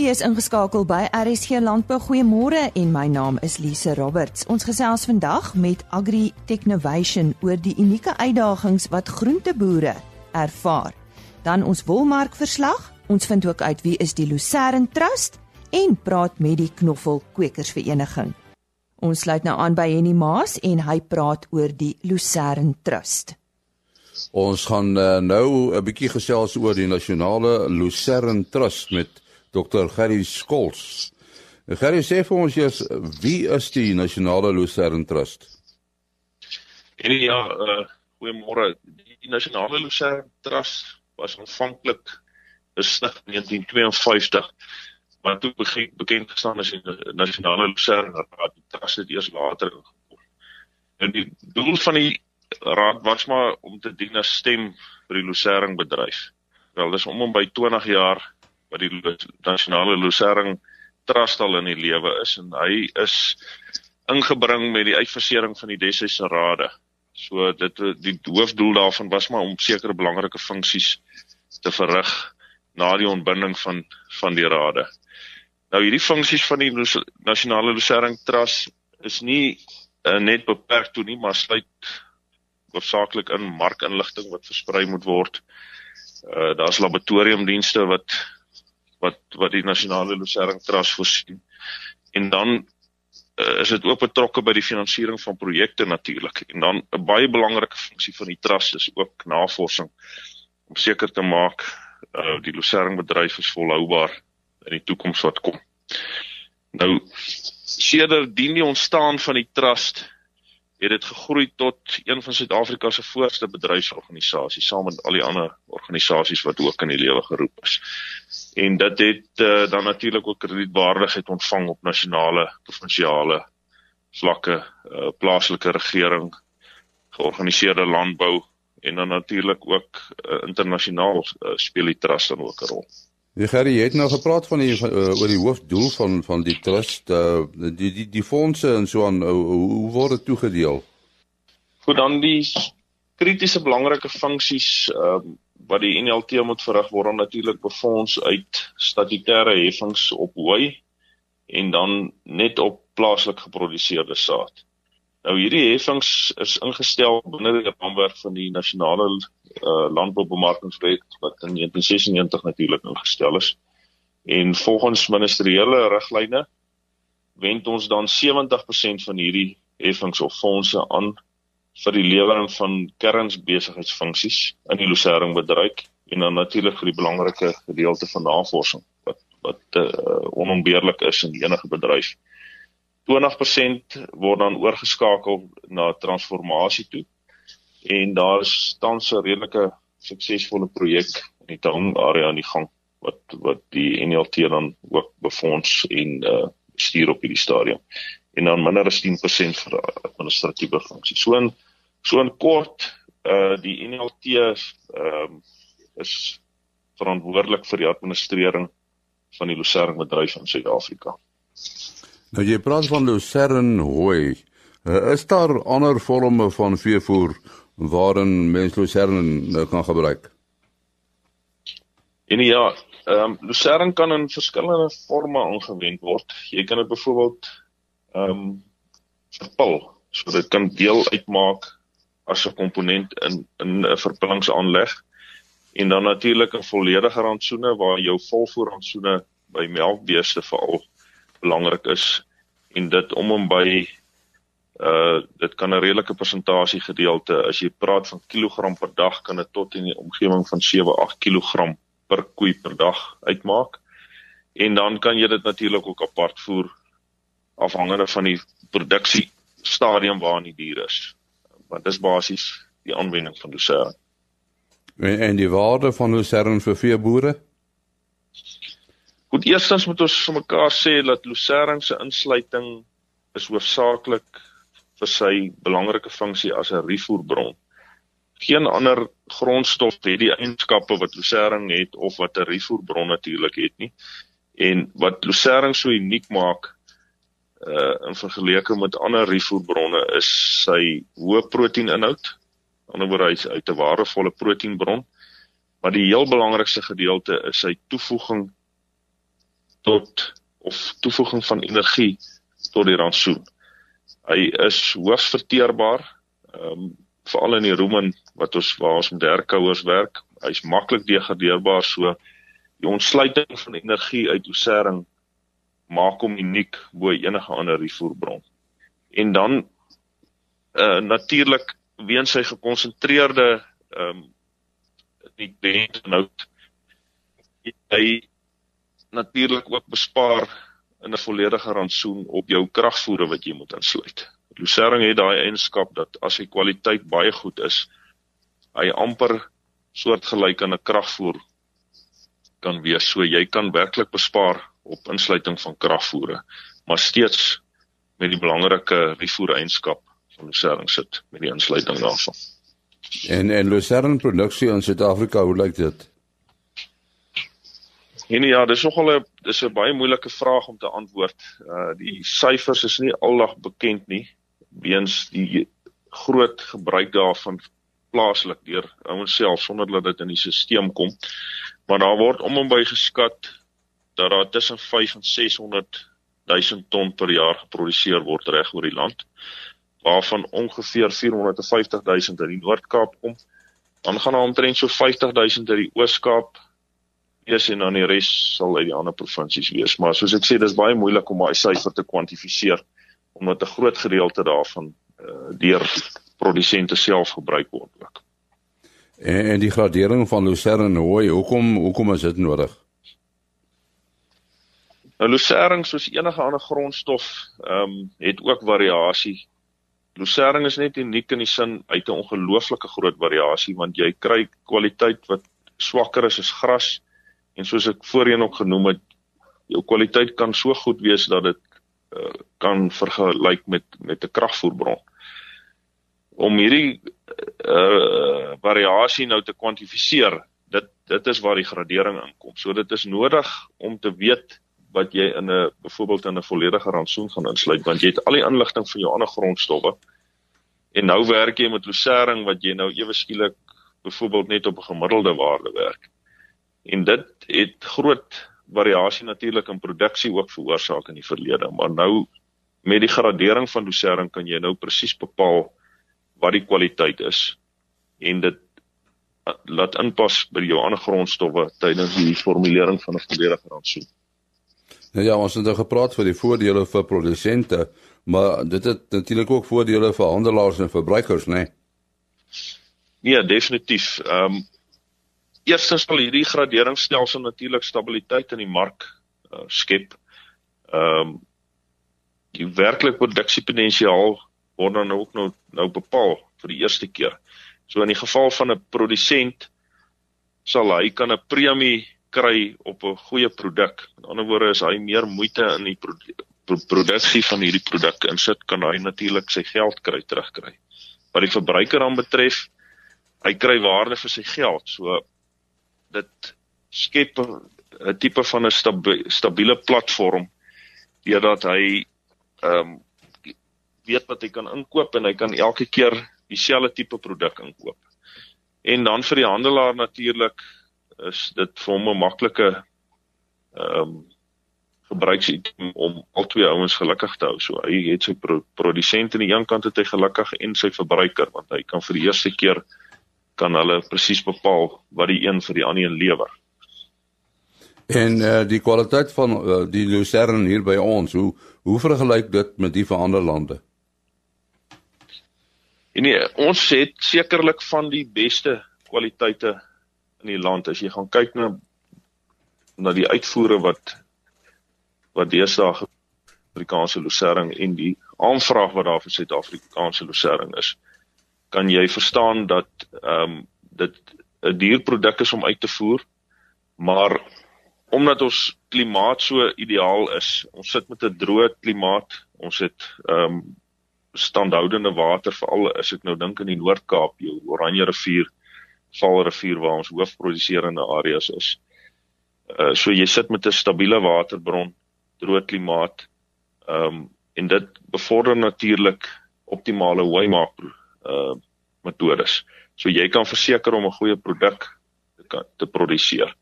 Is ingeskakel by RSG Landbou. Goeiemôre en my naam is Lise Roberts. Ons gesels vandag met Agri Technovation oor die unieke uitdagings wat groenteboere ervaar. Dan ons wolmark verslag. Ons vind ook uit wie is die Lucerne Trust en praat met die Knoffel Kwekersvereniging. Ons sluit nou aan by Henny Maas en hy praat oor die Lucerne Trust. Ons gaan uh, nou 'n bietjie gesels oor die nasionale Lucerne Trust met Dr. Gerry Skols. Gerry sê vir ons eers wie is die Nasionale Lucerne Trust? En ja, uh, goeiemôre. Die Nasionale Lucerne Trust was aanvanklik gestig in 1952 maar toe begin bekend gestaan as die Nasionale Lucerne Raad. Die trust het eers later gekom. En die doel van die raad was maar om te dien as stem vir die lucerne bedryf. Wel, dis om om by 20 jaar wat die nasionale Lucerne Trust al in die lewe is en hy is ingebring met die uitversering van die Dessese Rade. So dit die hoofdoel daarvan was maar om sekere belangrike funksies te verrig na die ontbinding van van die rade. Nou hierdie funksies van die nasionale Lucerne Trust is nie uh, net beperk toe nie, maar sluit hoofsaaklik in markinligting wat versprei moet word. Uh daar's laboratoriumdienste wat wat wat die nasionale Lucerne Trust voorsien. En dan uh, is dit ook betrokke by die finansiering van projekte natuurlik. En dan 'n baie belangrike funksie van die trust is ook navorsing om seker te maak uh, die Lucerne bedryf is volhoubaar in die toekoms wat kom. Nou sedert die ontstaan van die trust het dit gegroei tot een van Suid-Afrika se voorste bedryfsorganisasies saam met al die ander organisasies wat ook in die lewe geroep is. En dit het uh, dan natuurlik ook kredietwaardigheid ontvang op nasionale, provinsiale vlakke, uh, plaaslike regering, georganiseerde landbou en dan natuurlik ook uh, internasionaal uh, speel die trust dan ook 'n rol. Die Gerry het nou gepraat van die uh, oor die hoofdoel van van die trust uh, die die die fondse en so aan uh, hoe word dit toegedeel? Goed dan die kritiese belangrike funksies uh, wat die NLT moet verrig word dan natuurlik befonds uit statutêre heffings op hooi en dan net op plaaslik geproduseerde saad. Nou hierdie heffings is ingestel binne die raamwerk van die nasionale uh, landboubemarkingswet wat in 1996 natuurlik ingestel is. En volgens ministeriële riglyne wend ons dan 70% van hierdie heffings of fondse aan vir die lewering van kernsbesigheidsfunksies in die Lucerne bedryf en dan natuurlik vir die belangrike gedeelte van navorsing wat wat uh, onontbeerlik is in enige bedryf. 20% word dan oorgeskakel na transformasie toe en daar is tans 'n redelike suksesvolle projek in die town area aan die gang wat wat die NLT dan ook befonds en uh stuur op hierdie stadium. En dan minder as 10% vir administratiewe funksies. So in so in kort uh die NLT ehm uh, is verantwoordelik vir die administrering van die Lucerne bedryf in Suid-Afrika. Nou jy praat van Lucerne hooi. Uh, is daar ander vorme van veevoer waarin mens Lucerne nou kan gebruik? En ja, ehm um, Lucerne kan in verskillende forme aangewend word. Jy kan dit byvoorbeeld ehm um, verpil, so dit kan deel uitmaak as 'n komponent in in 'n verpillingsaanleg. En dan natuurlik 'n volledige rantsoene waar jou volvoer rantsoene by melkbeeste veral belangrik is en dit om en by uh dit kan 'n redelike persentasie gedeelte as jy praat van kilogram per dag kan dit tot in die omgewing van 7-8 kg per koei per dag uitmaak. En dan kan jy dit natuurlik ook apart voer afhangende van die produksie stadium waarin die dier is. Want dis basies die aanwending van lucerne. En, en die waarde van lucerne vir veeboere? Goed, eerstens moet ons vir mekaar sê dat lucerne se insluiting is hoofsaaklik vir sy belangrike funksie as 'n rifoerbron. Geen ander grondstof het die eienskappe wat lucerne het of wat 'n rifoerbron natuurlik het nie. En wat lucerne so uniek maak uh in vergelyking met ander rifoerbronne is sy hoë proteïninhoud. Aan die ander wyse uit 'n waardevolle proteïenbron. Maar die heel belangrikste gedeelte is sy toevoeging tot of toevoeging van energie tot die rantsoen. Hy is hoogs verteerbaar. Ehm um, veral in die Roemen wat ons waar ons met derkouers werk, hy's maklik degradeerbaar so die ontsluiting van energie uit Lucerne maak hom uniek bo enige ander rifoerbron. En dan uh natuurlik weens sy gekonsentreerde ehm um, die bentnout hy natuurlik ook bespaar in 'n volledige rantsoen op jou kragvoere wat jy moet insluit. Lucerne het daai eienskap dat as die kwaliteit baie goed is, hy amper soortgelyk aan 'n kragvoer kan wees. So jy kan werklik bespaar op insluiting van kragvoere, maar steeds met die belangrike rifoer eienskap van Lucerne sit met die insluiting daarvan. En en Lucerne produksie in Suid-Afrika, hoe lyk dit? En ja, dis nogal 'n dis 'n baie moeilike vraag om te antwoord. Uh die syfers is nie aldag bekend nie weens die groot gebruik daarvan plaaslik deur ouens self sonder dat dit in die stelsel kom. Maar daar word om en by geskat dat daar tussen 5 en 600 000 ton per jaar geproduseer word reg oor die land waarvan ongeveer 450 000 in die Noord-Kaap kom. Dan gaan daar omtrent so 50 000 uit die Oos-Kaap wees en dan die res sal uit die ander provinsies wees. Maar soos ek sê, dis baie moeilik om daai syfer te kwantifiseer omdat 'n groot gedeelte daarvan uh, deur produsente self gebruik word ook. En, en die gradering van lucerne hooi, hoekom hoekom is dit nodig? Nou lucerne soos enige ander grondstof, ehm um, het ook variasie. Lucerne is net uniek in die sin uit 'n ongelooflike groot variasie want jy kry kwaliteit wat swakker is as gras en soos ek voorheen ook genoem het, jou kwaliteit kan so goed wees dat dit uh, kan vergelyk met met 'n kragvoerbron om hierdie uh variasie nou te kwantifiseer, dit dit is waar die gradering inkom. So dit is nodig om te weet wat jy in 'n byvoorbeeld in 'n volledige rantsoen gaan insluit want jy het al die inligting van jou ander grondstowwe. En nou werk jy met lucerne wat jy nou ewe skielik byvoorbeeld net op 'n gemiddelde waarde werk. En dit het groot variasie natuurlik in produksie ook veroorsaak in die verlede, maar nou met die gradering van lucerne kan jy nou presies bepaal wat die kwaliteit is en dit uh, laat inpas by jou ander grondstowwe tydens die formulering van 'n volledige rantsoen. Nou ja, ons het nou gepraat vir die voordele vir produsente, maar dit het natuurlik ook voordele vir handelaars en verbruikers, né? Nee? Ja, definitief. Ehm um, eerstens sal hierdie graderingsstelsel natuurlik stabiliteit in die mark uh, skep. Ehm um, die werklike produksiepotensiaal word dan ook nou nou bepaal vir die eerste keer. So in die geval van 'n produsent sal hy kan 'n premie kry op 'n goeie produk. In ander woorde is hy meer moeite in die produksie van hierdie produk insit, kan hy natuurlik sy geld kry terugkry. Wat die verbruiker dan betref, hy kry waarde vir sy geld. So dit skep 'n tipe van 'n stabiele platform deurdat hy ehm um, weet wat hy kan inkoop en hy kan elke keer dieselfde tipe produk inkoop. En dan vir die handelaar natuurlik is dit vir hom 'n maklike ehm um, gebruiksitem om al twee ouens gelukkig te hou. So hy het sy pro produsent aan die een kant het hy gelukkig en sy verbruiker want hy kan vir die eerste keer kan hulle presies bepaal wat die een vir die ander een lewer. En uh, die kwaliteit van uh, die lucerne hier by ons, hoe hoe vergelyk dit met die van ander lande? En nee, ons het sekerlik van die beste kwaliteite in die land. As jy gaan kyk na na die uitvoere wat wat deesdae Afrikaanse lucerne en die aanvraag wat daar vir Suid-Afrikaanse lucerne is kan jy verstaan dat ehm um, dit 'n duur produk is om uit te voer maar omdat ons klimaat so ideaal is ons sit met 'n droë klimaat ons het ehm um, standhoudende water veral as ek nou dink in die Noord-Kaap, jou Oranje rivier, Vaalrivier waar ons hoofproduserende areas is. Uh so jy sit met 'n stabiele waterbron, droë klimaat. Um en dit bevorder natuurlik optimale hooi-maak uh metodes. So jy kan verseker om 'n goeie produk te, te produseer.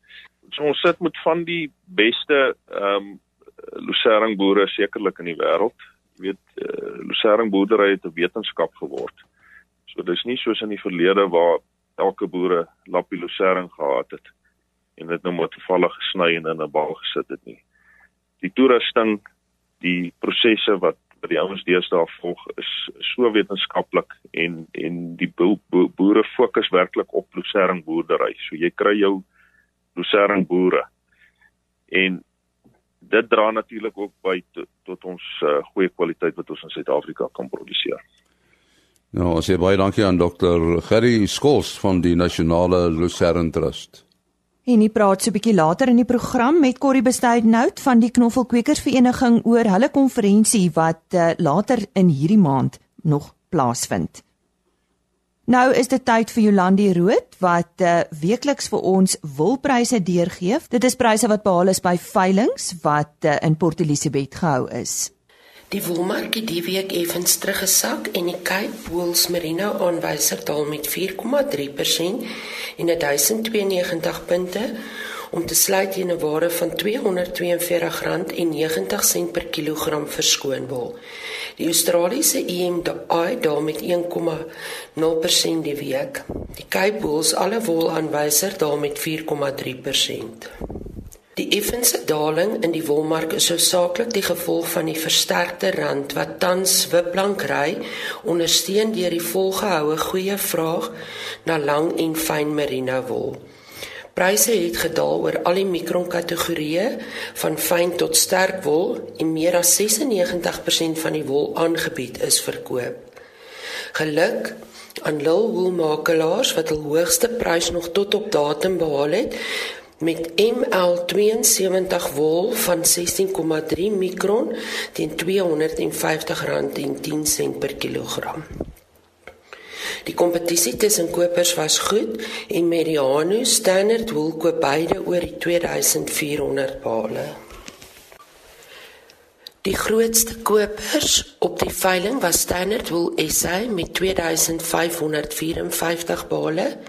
So ons sit met van die beste ehm um, lucerne boere sekerlik in die wêreld. Jy weet uh, lucerne boerdery het 'n wetenskap geword. So dis nie soos in die verlede waar elke boere lappie lucerne gehad het en dit nou maar toevallig gesny en in 'n bal gesit het nie. Die toerusting, die prosesse wat wat die ouens deesdae volg is so wetenskaplik en en die bo bo boere fokus werklik op lucerne boerdery. So jy kry jou lucerne boere. En dit dra natuurlik ook by tot ons uh, goeie kwaliteit wat ons in Suid-Afrika kan produseer. Nou, ons sê baie dankie aan Dr. Gerry Skols van die Nasionale Lucerne Trust. En hy praat so 'n bietjie later in die program met Corrie Bestuidenhout van die Knoffelkwekersvereniging oor hulle konferensie wat uh, later in hierdie maand nog plaasvind. Nou is dit tyd vir Jolandi Rood wat uh, weekliks vir ons wolpryse deurgee. Dit is pryse wat behaal is by veilinge wat uh, in Port Elizabeth gehou is. Die wolmark het die week effens teruggesak en die Cape Wools Merino aanwyser daal met 4,3% en 1092 punte om te sluit teen 'n waarde van R242,90 per kilogram verskoon wol. Die Australiese EMI daal met 1,0% die week. Die Cape Wools alle wol aanwyser daal met 4,3%. Die effense daling in die wolmark is hoofsaaklik die gevolg van die versterkte rand wat tans wiplank ry, ondersteun deur die volgehoue goeie vraag na lang en fyn merino wol. Pryse het gedaal oor al die mikronkategorieë van fyn tot sterk wol en meer as 96% van die wol aangebied is verkoop. Geluk aan lul woolmakelaars wat hul hoogste prys nog tot op datum behaal het met ML72 wol van 16,3 mikron teen R250,10 per kilogram. Die kompetisie tussen kopers was goed en Mediano Standard Wool koop beide oor die 2400 bale. Die grootste kopers op die veiling was Standard Wool SA met 2554 bale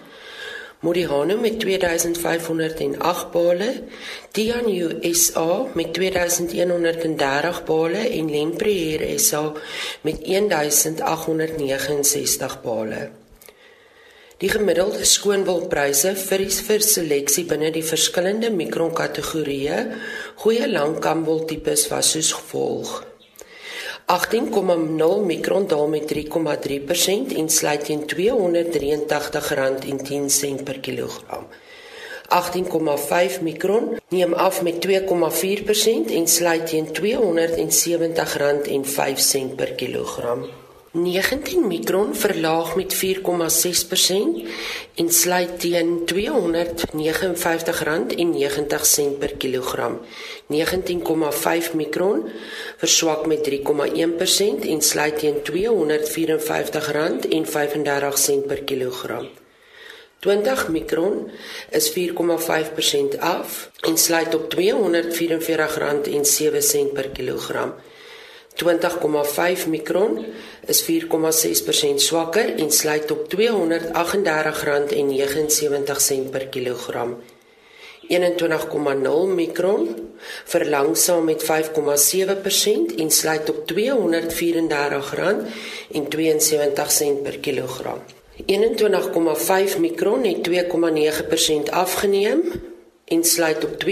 Modiano met 2508 bale, Tian USA met 2130 bale. En Lempriere SA met 1869 bale. Die gemiddelde skoonwilpryse vir die vir seleksie binne die verskillende mikronkategorieë goeie langkamwiltipes was soos volg: 18,0 mikron daal met 3,3% en sluit teen R283,10 per kilogram. 18,5 mikron neem af met 2,4% en sluit teen R270,05 per kilogram. 19 mikron verlaag met 4,6% en sluit teen R259,90 per kilogram. 19,5 mikron verswak met 3,1% en sluit teen R254,35 per kilogram. 20 mikron is 4,5% af en sluit op R244,07 per kilogram. 20,5 mikron is 4,6% swakker en sluit op R238,79 per kilogram. 21,0 mikron verlangsaam met 5,7% en sluit op R234,72 per kilogram. 21,5 mikron het 2,9% afgeneem en sluit op R236,65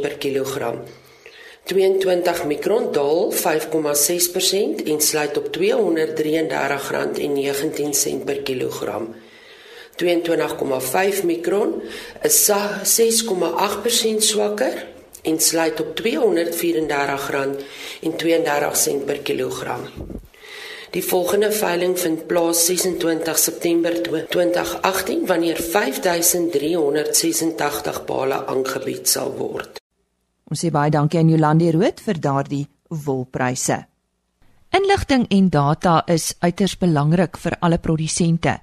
per kilogram. 22 mikron daal 5,6% en sluit op R233,19 per kilogram. 22,5 mikron is 6,8% swakker en sluit op R234,32 per kilogram. Die volgende veiling vind plaas 26 September 2018 wanneer 5386 bale aangebied sal word. Ons sê baie dankie aan Jolandi Rood vir daardie wolpryse. Inligting en data is uiters belangrik vir alle produsente.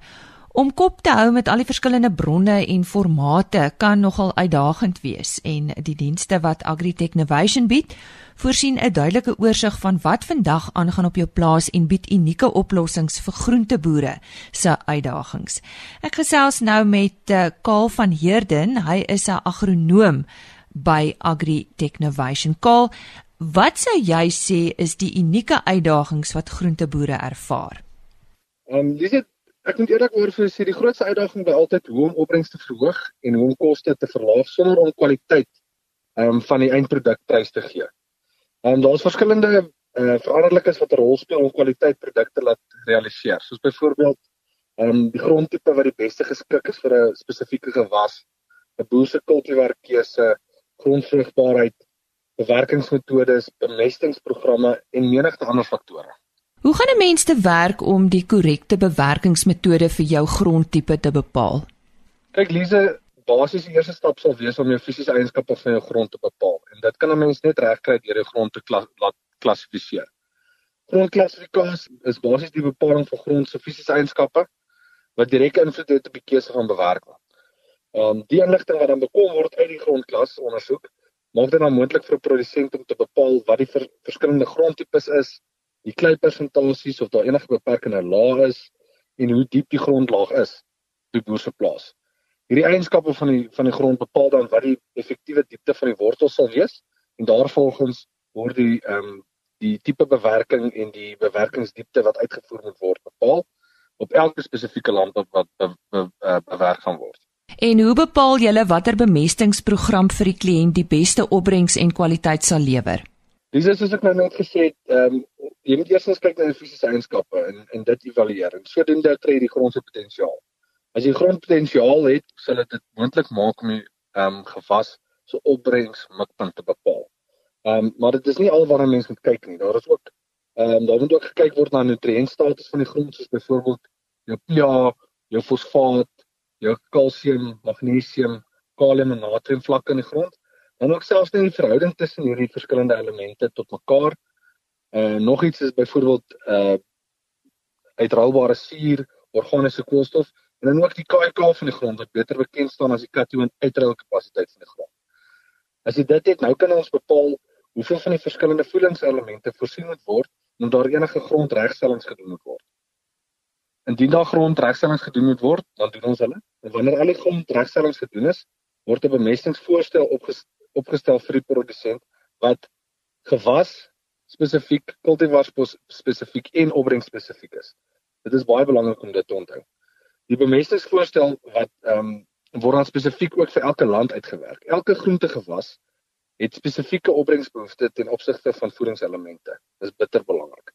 Om kop te hou met al die verskillende bronne en formate kan nogal uitdagend wees en die dienste wat Agritech Innovation bied, voorsien 'n duidelike oorsig van wat vandag aangaan op jou plaas en bied unieke oplossings vir groenteboere se uitdagings. Ek gesels nou met uh, Kaal van Heerden, hy is 'n agronoom by Agritech Innovation. Kaal, wat sou jy sê is die unieke uitdagings wat groenteboere ervaar? Ehm um, dis ek moet eerlikwaar vir sê die grootste uitdaging by altyd hoe om opbrengs te verhoog en hoe om koste te verlaag sonder om kwaliteit ehm um, van die eindprodukprys te gee. Ehm um, daar's verskillende uh, veranderlikes wat 'n rol speel om kwaliteit produkte laat realiseer. Soos byvoorbeeld ehm um, die grondtipe wat die beste geskik is vir 'n spesifieke gewas, 'n boer se kultivarkeuse, grondvrugbaarheid, bewerkingsmetodes, bemestingsprogramme en menigte ander faktore. Hoe gaan 'n mens te werk om die korrekte bewerkingsmetode vir jou grondtipe te bepaal? Kyk Lize, basies die eerste stap sal wees om jou fisiese eienskappe van jou grond te bepaal en dit kan 'n mens net regkry deur jou grond te kla laat klassifiseer. Grondklassifikasie is basies die bepaling van grond se fisiese eienskappe wat direk invloed het op die keuse van bewerking. Ehm um, die inligting wat dan bekom word uit die grondklas ondersoek maak dit dan moontlik vir 'n produsent om te bepaal wat die ver verskillende grondtipes is die klei persentasies of daar enige beperkende laag is en hoe diep die grondlaag is die boer se plaas. Hierdie eienskappe van die van die grond bepaal dan wat die effektiewe diepte van die wortel sal wees en daarvolgens word die ehm um, die tipe bewerking en die bewerkingsdiepte wat uitgevoer moet word bepaal op elke spesifieke land wat be, be, be, bewerk gaan word. En hoe bepaal julle watter bemestingsprogram vir die kliënt die beste opbrengs en kwaliteit sal lewer? Dis is soos ek nou net gesê het, ehm um, jy moet eers kyk na die fisiese eienskappe en en dit evalueer. En sodoende kry jy die grond se potensiaal. As jy grondpotensiaal het, sal dit moontlik maak om die ehm um, gewas se opbrengs mikpunt te bepaal. Ehm um, maar dit is nie alwaar 'n mens moet kyk nie. Daar is ook ehm um, daar moet ook gekyk word na nutriëntstatus van die grond soos byvoorbeeld jou pH, jou fosfaat, jou kalsium, magnesium, kalium en natrium vlakke in die grond en ook selfs net die verhouding tussen hierdie verskillende elemente tot mekaar. Uh nog iets is byvoorbeeld uh uitraalbare suur, organiese koolstof en dan ook die KK van die grond wat beter bekend staan as die kation uitraalkapasiteit van die grond. As jy dit het, nou kan ons bepaal hoeveel van die verskillende voedingselemente voorsien moet word om daar enige grondregstellings gedoen moet word. Indien daar grondregstellings gedoen moet word, dan doen ons hulle. En wanneer al die grondregstellings gedoen is, word 'n bemestingsvoorstel opgestel opgestel vir die produsent wat gewas spesifiek, kultivars spesifiek en opbrengs spesifiek is. Dit is baie belangrik om dit te onthou. Die bemestingsvoorstel wat ehm um, word dan spesifiek ook vir elke land uitgewerk. Elke groentegewas het spesifieke opbrengsbehoeftes ten opsigte van voedingselemente. Dis bitter belangrik.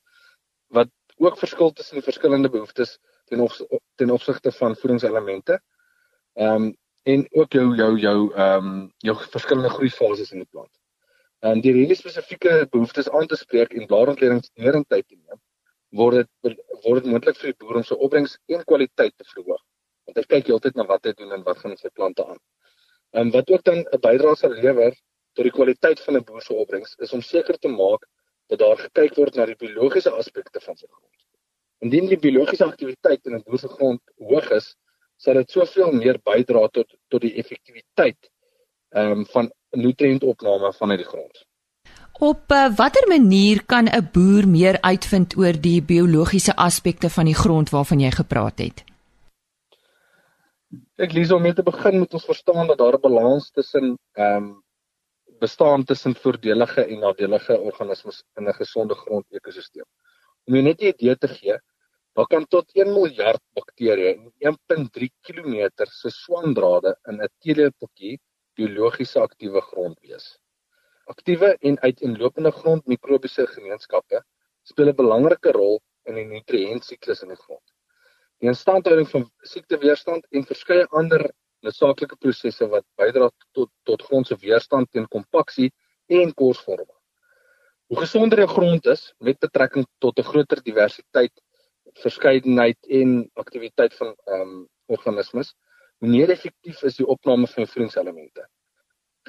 Wat ook verskil tussen die verskillende behoeftes ten op, ten opsigte van voedingselemente. Ehm um, en ook jou jou jou ehm um, jou verskillende groeifases in die plant. En die hierdie spesifieke behoeftes aan te spreek en blaarontledings deur tyd te neem, word dit word dit moontlik vir die boer om sy opbrengs en kwaliteit te verhoog. Want hy kyk heeltyd na wat hy doen en wat gaan sy plante aan. En wat ook dan 'n bydrae sal lewer tot die kwaliteit van 'n boer se opbrengs is om seker te maak dat daar gekyk word na die biologiese aspekte van sy grond. Indien die biologiese aktiwiteit in 'n boer se grond hoog is, sal dit soveel meer bydra tot tot die effektiwiteit ehm um, van nutriëntopname vanuit die grond. Op uh, watter manier kan 'n boer meer uitvind oor die biologiese aspekte van die grond waarvan jy gepraat het? Ek lees om mee te begin moet ons verstaan dat daar 'n balans tussen ehm um, bestaan tussen voordelige en nadelige organismes in 'n gesonde grondekosisteem. Om jou net 'n idee te gee, Daar kan tot 1 miljard bakterieë en 1.3 km se swamdrade in 'n teelepeltjie biologies aktiewe grond wees. Aktiewe en uiteenlopende grondmikrobiese gemeenskappe speel 'n belangrike rol in die nutriëntsiklus in die grond. Die instandhouding van siekteweerstand en verskeie ander noodsaaklike prosesse wat bydra tot tot grond se weerstand teen kompaksie en korsvorming. Hoe gesonder jou grond is met betrekking tot 'n groter diversiteit verskeidenheid en aktiwiteit van ehm um, organismes, hoe meer effektief is die opname van voedingselemente.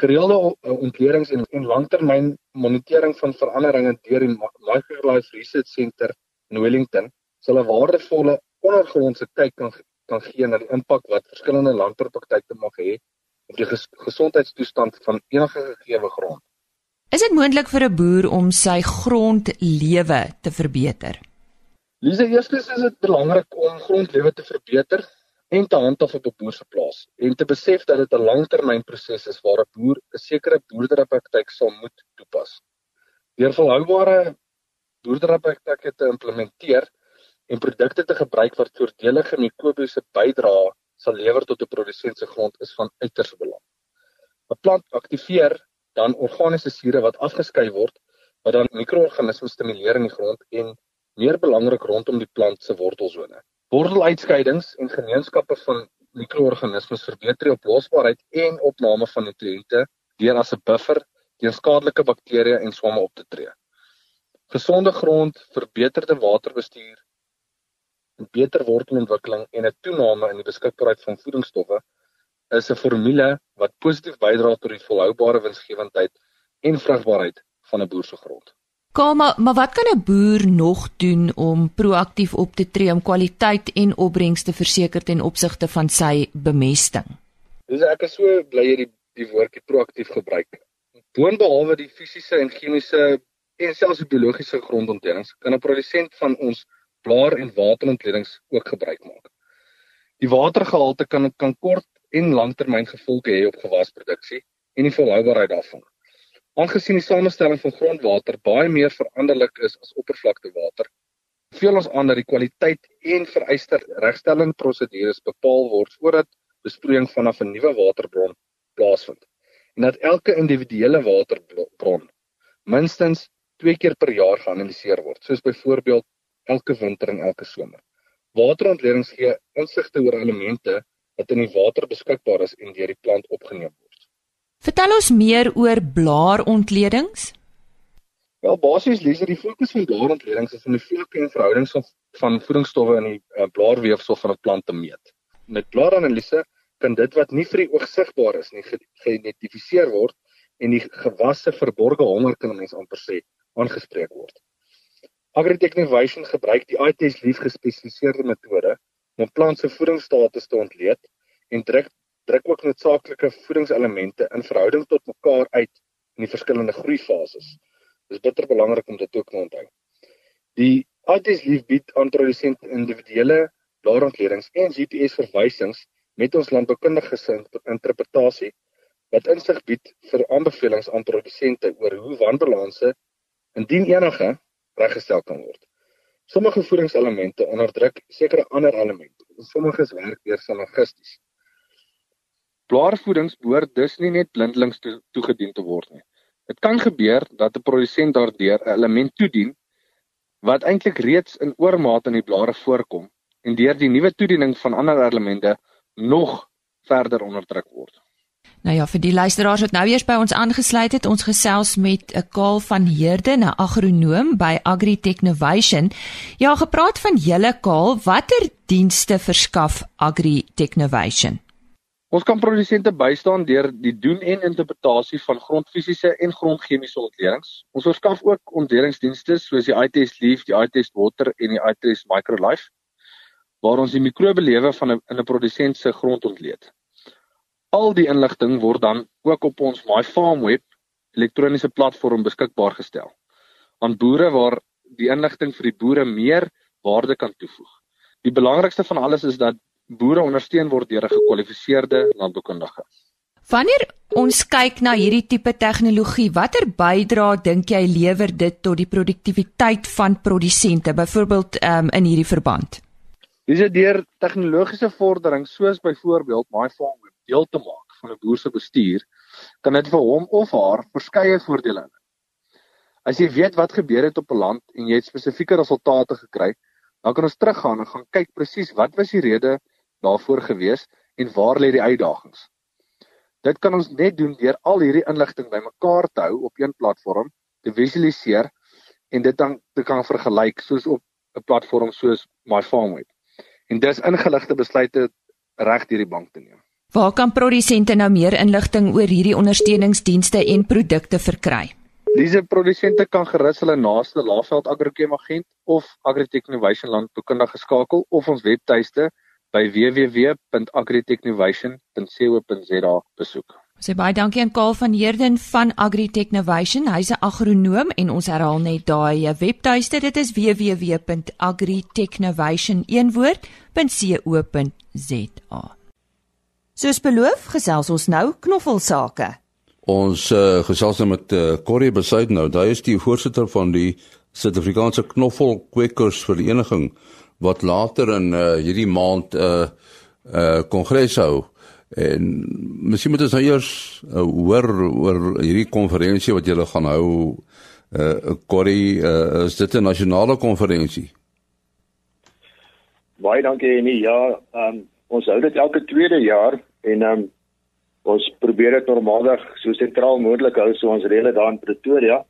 Gereelde ontledings en, en langtermyn monitering van veranderinge deur die Microlife Research Center in Wellington sal 'n waardevolle ondergrondse kyk kan kan gee na die impak wat verskillende landboupraktyke mag hê op die ges gesondheidstoestand van enige gegeewe grond. Is dit moontlik vir 'n boer om sy grondlewe te verbeter? Lise, eerstens is dit belangrik om grondlewe te verbeter en te handhaaf op 'n boer se plaas en te besef dat dit 'n langtermynproses is waar 'n boer 'n sekere boerderypraktyk sal moet toepas. Deur volhoubare boerderypraktyke te implementeer en produkte te gebruik wat voordelige mikrobiese bydrae sal lewer tot 'n produsent se grond is van uiters belang. 'n Plant aktiveer dan organiese sure wat afgeskei word wat dan mikroorganismes stimuleer in die grond en meer belangrik rondom die plant se wortelsone. Worteluitskeidings en gemeenskappe van mikroorganismes verbeter die oplosbaarheid en opname van nutriënte deur as 'n buffer teen skadelike bakterieë en swamme op te tree. Gesonde grond, verbeterde waterbestuur, 'n beter wortelontwikkeling en 'n toename in die beskikbaarheid van voedingsstowwe is 'n formule wat positief bydra tot die volhoubare winsgewendheid en vrugbaarheid van 'n boer se grond. Kama, maar wat kan 'n boer nog doen om proaktief op te tree om kwaliteit en opbrengs te verseker ten opsigte van sy bemesting? Dis ek is so bly jy die die woordjie proaktief gebruik. Boonbehalwe die fisiese en chemiese en selfs die biologiese grondontledings, kan 'n produsent van ons blaar en waterontledings ook gebruik maak. Die watergehalte kan kan kort en langtermyn gevolge hê op gewasproduksie en die volhoubaarheid daarvan. Aangesien die samestelling van grondwater baie meer veranderlik is as oppervlaktewater, beveel ons aan dat die kwaliteit en vereiste regstellingprosedures bepaal word voordat besproeiing vanaf 'n nuwe waterbron plaasvind en dat elke individuele waterbron minstens 2 keer per jaar geanaliseer word, soos byvoorbeeld elke winter en elke somer. Waterontledings gee insigte oor elemente wat in die water beskikbaar is en deur die plant opgeneem word. Vertel ons meer oor blaarontledings. Wel basies lees die fokus van blaarontledings is om die vlakke en verhoudings van, van voedingsstowwe in die uh, blaarweefsel van 'n plant te meet. Met blaaranalise kan dit wat nie vir die oog sigbaar is nie geïdentifiseer word en die gewasse verborgde honger kan mens amper sê aangespreek word. Agritechnovation gebruik die ITS lief gespesialiseerde metode om plant se voedingsstatus te ontleed en druk druk ook noodsaaklike voedingselemente in verhouding tot mekaar uit in die verskillende groeifases. Dit is bitter belangrik om dit ook te onthou. Die ITS lief bied aan produsente individuele blaarontledings en GPS verwysings met ons landboukundige interpretasie wat insig bied vir aanbevelings aan produsente oor hoe wanbalanse indien enige reggestel kan word. Sommige voedingselemente onderdruk sekere ander elemente. Sommiges werk weer sinergisties. Blaarvoedings behoort dus nie net blindelings to, toegedien te word nie. Dit kan gebeur dat 'n produsent daardeur 'n element toedien wat eintlik reeds in oormaat in die blare voorkom en deur die nuwe toediening van ander elemente nog verder onderdruk word. Nou ja, vir die luisteraars wat nou eers by ons aangesluit het, ons gesels met 'n Kaal van Heerde, 'n agronoom by Agritechnovation. Ja, gepraat van julle Kaal, watter dienste verskaf Agritechnovation? Ons kan produsente bystaan deur die doen en interpretasie van grondfisiese en grondchemiese ontledings. Ons verskaf ook ontledingsdienste soos die iTest Leaf, die iTest Water en die iTest Microlife waar ons die mikrobelewe van 'n in 'n produsent se grond ontleed. Al die inligting word dan ook op ons MyFarmWeb elektroniese platform beskikbaar gestel aan boere waar die inligting vir die boere meer waarde kan toevoeg. Die belangrikste van alles is dat boere ondersteun word deur 'n gekwalifiseerde landboukundige. Wanneer ons kyk na hierdie tipe tegnologie, watter bydrae dink jy lewer dit tot die produktiwiteit van produsente, byvoorbeeld um, in hierdie verband? Dis deur tegnologiese vordering soos byvoorbeeld MyFarmWeb deel te maak van 'n boer se bestuur, kan dit vir hom of haar verskeie voordele hê. As jy weet wat gebeur het op 'n land en jy het spesifieke resultate gekry, dan kan ons teruggaan en gaan kyk presies wat was die rede daarvoor gewees en waar lê die uitdagings. Dit kan ons net doen deur al hierdie inligting bymekaar te hou op een platform, te visualiseer en dit dan te kan vergelyk soos op 'n platform soos MyFarmWeb. En dis ingeligte besluite reg deur die bank te neem. Waar kan produsente nou meer inligting oor hierdie ondersteuningsdienste en produkte verkry? Diese produsente kan gerus hulle naaste Laveld Agrochem agent of Agritech Innovation Land bekundig geskakel of ons webtuiste by www.agritechnovation.co.za besoek. Sê baie dankie aan Karl van Heerden van Agritechnovation. Hy's 'n agronoom en ons herhaal net daai webtuiste. Dit is www.agritechnovation.co.za. Soos beloof, gesels ons nou knoffelsake. Ons uh, gesels nou met uh, Corrie Besuit nou. Hy is die voorsitter van die Suid-Afrikaanse Knoffelkwekers Vereniging wat later in uh, hierdie maand 'n uh, uh, kongres hou. En miskien moet ons nou eers uh, hoor oor hierdie konferensie wat julle gaan hou. Uh Corrie, uh, is dit 'n nasionale konferensie? Baie dankie Annie. Ja, um, ons hou dit elke tweede jaar en um, ons probeer dit normaalweg so sentraal moontlik hou so ons reële daar in Pretoria.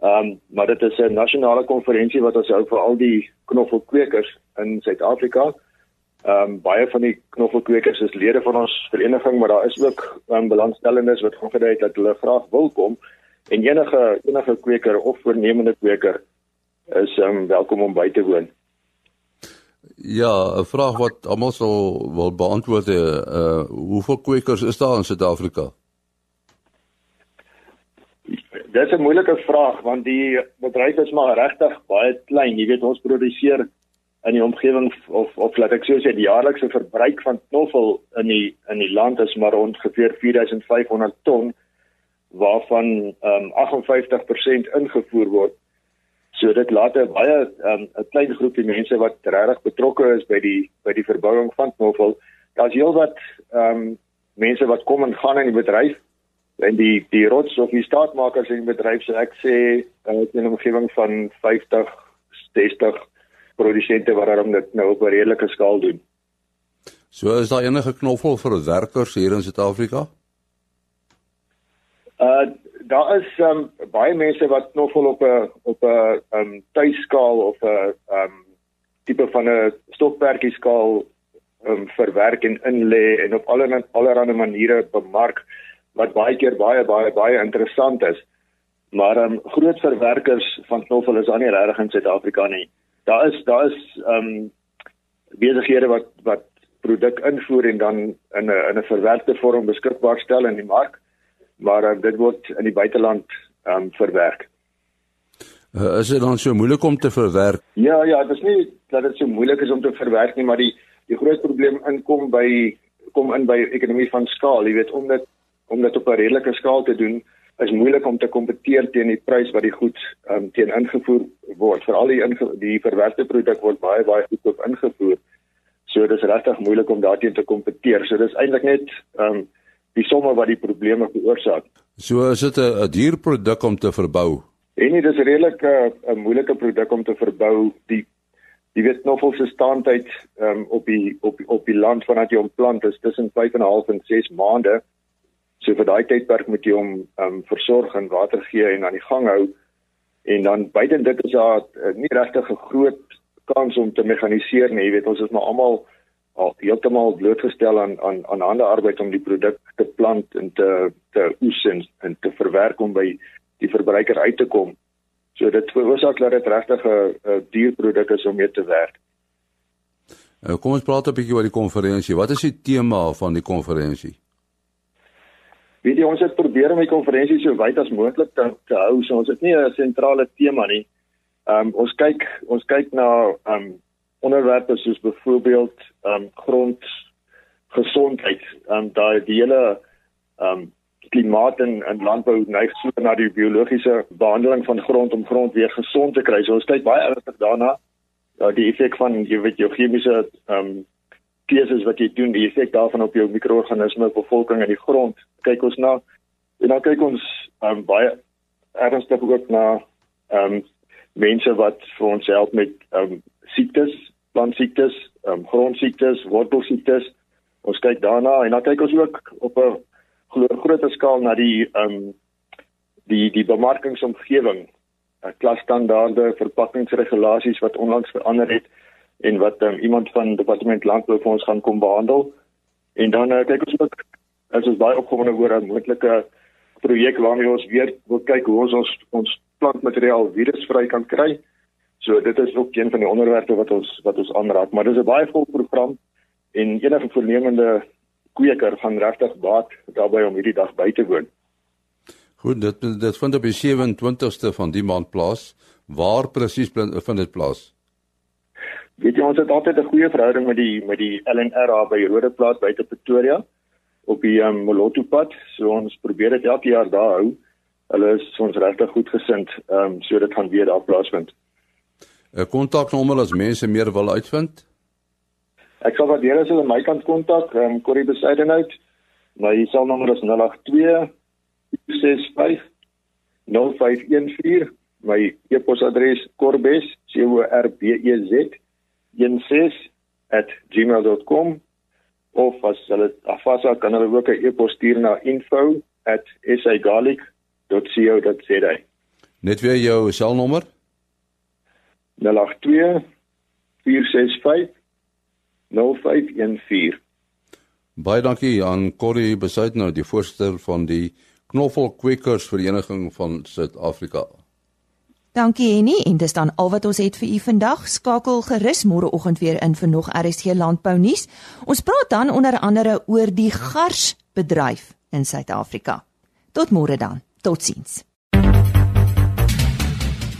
Ehm um, maar dit is 'n nasionale konferensie wat ons hou vir al die knoffelkweekers in Suid-Afrika. Ehm um, baie van die knoffelkweekers is lede van ons vereniging, maar daar is ook um, belangstellendes wat gedui het dat hulle graag wil kom en enige enige kweker of voornemende kweker is ehm um, welkom om by te woon. Ja, 'n vraag wat almal sou wil beantwoord, uh hoeveel kwekers is daar in Suid-Afrika? Dit is 'n moeilike vraag want die bedryf is maar regtig baie klein. Jy weet ons produseer in die omgewing of of laat ek sê die jaarlikse verbruik van knoffel in die in die land is maar ongeveer 4500 ton waarvan um, 58% ingevoer word. So dit laat 'n baie ehm, 'n um, klein groepie mense wat regtig betrokke is by die by die verbouing van knoffel. Daar's heelwat ehm um, mense wat kom en gaan in die bedryf en die die rots of die staatmakers in die bedryf so ek sê uh, in 'n omgewing van 50 60 produsente wat daarom dit nou op 'n redelike skaal doen. So is daar enige knoffel vir werkers hier in Suid-Afrika? Uh daar is um baie mense wat knoffel op 'n op 'n um tuiskaal of 'n um tipe van 'n stokperdjie skaal um verwerk en inlê en op allerlei allerlei maniere bemark wat baie keer baie baie baie interessant is. Maar um groot verwerkers van knoffel is aan nie regtig in Suid-Afrika nie daar is daar is ehm um, besighede wat wat produk invoer en dan in 'n in 'n verwerkte vorm beskikbaar stel in die mark maar uh, dit word in die buiteland ehm um, verwerk. Uh, is dit dan so moeilik om te verwerk? Ja ja, dit is nie dat dit so moeilik is om te verwerk nie, maar die die groot probleem inkom by kom in by ekonomie van skaal, jy weet om dit om dit op 'n redelike skaal te doen is moeilik om te kompeteer teen die prys wat die goed um, teen ingevoer word. Veral die inge die verwerkte produk word baie baie goedkoop ingevoer. So dis regtig moeilik om daarteen te kompeteer. So dis eintlik net ehm um, die somme wat die probleme veroorsaak. So is dit 'n duur produk om te verbou. En dit is redelik 'n moeilike produk om te verbou. Die die weet knoffel se ehm um, op die op op die land vanaf jy hom plant is tussen 5 en 'n half en 6 maande. So vir daai tydperk moet jy hom ehm um, versorg en water gee en aan die gang hou. En dan buite dit is daar uh, nie regtig 'n groot kans om te mekaniseer nie. Jy weet ons is maar almal al heeltemal blootgestel aan aan aan ander arbeid om die produk te plant en te te oes en, en te verwerk om by die verbruiker uit te kom. So dit veroorsaak dat dit regtig 'n duur produk is om mee te werk. Uh, kom ons praat 'n bietjie oor die konferensie. Wat is die tema van die konferensie? Weet jy ons het probeer om die konferensie so wyd as moontlik te, te hou. So ons het nie 'n sentrale tema nie. Ehm um, ons kyk ons kyk na ehm um, onderwerpe soos byvoorbeeld ehm um, grond gesondheid. Ehm um, daai die hele ehm um, klimaat en, en landbou neig so na die biologiese behandeling van grond om grond weer gesond te kry. So ons kyk baie ernstig daarna. Ja, die effek van jy weet jou chemiese ehm um, keuses wat jy doen, die effek daarvan op jou mikroorganisme, bevolking en die grond. Kyk ons na en dan kyk ons um, baie ernstig ook na ehm um, mense wat vir ons help met ehm um, siektes, plantsiektes, ehm um, grondsiektes, wortelsiektes. Ons kyk daarna en dan kyk ons ook op 'n groter skaal na die ehm um, die die bemarkingsomgewing, uh, klasstandaarde, verpakkingsregulasies wat onlangs verander het en wat um, iemand van departement landbou vir ons gaan kom behandel. En dan uh, kyk ons ook as ons baie opgewonde oor 'n moontlike projek waarmee ons weer wil kyk hoe ons ons, ons plantmateriaal virusvry kan kry. So dit is ook een van die onderwerpe wat ons wat ons aanraak, maar dis 'n baie vol program en enige voornemende kweker gaan regtig baat daarbey om hierdie dag by te woon. Goed, dit dit vind op die 27ste van die maand plaas. Waar presies vind dit plaas? Weet jy ons het altyd 'n goeie verhouding met die met die LNR by Rodeplaas buite Pretoria op die um, Moloto pad. So ons probeer dit elke jaar daar hou. Hulle is ons regtig goed gesind, ehm um, so dit gaan weer daar plaasvind. 'n Kontaknommer as mense meer wil uitvind? Ek sal waardeer as hulle my kan kontak, ehm um, Corrie Besidenhout. My selnommer is 082 65 0514. My e-posadres korbes c o r b e z 16@gmail.com of as hulle afasa kan hulle ook 'n e-pos stuur na info@sagarlic.co.za. Net weer jou selnommer 082 465 0514. Baie dankie aan Corrie Besuitner, die voorsteur van die Knoffelkwekers Vereniging van Suid-Afrika. Dankie Henny en dis dan al wat ons het vir u vandag. Skakel gerus môreoggend weer in vir nog RSG landbou nuus. Ons praat dan onder andere oor die garsbedryf in Suid-Afrika. Tot môre dan. Totsiens.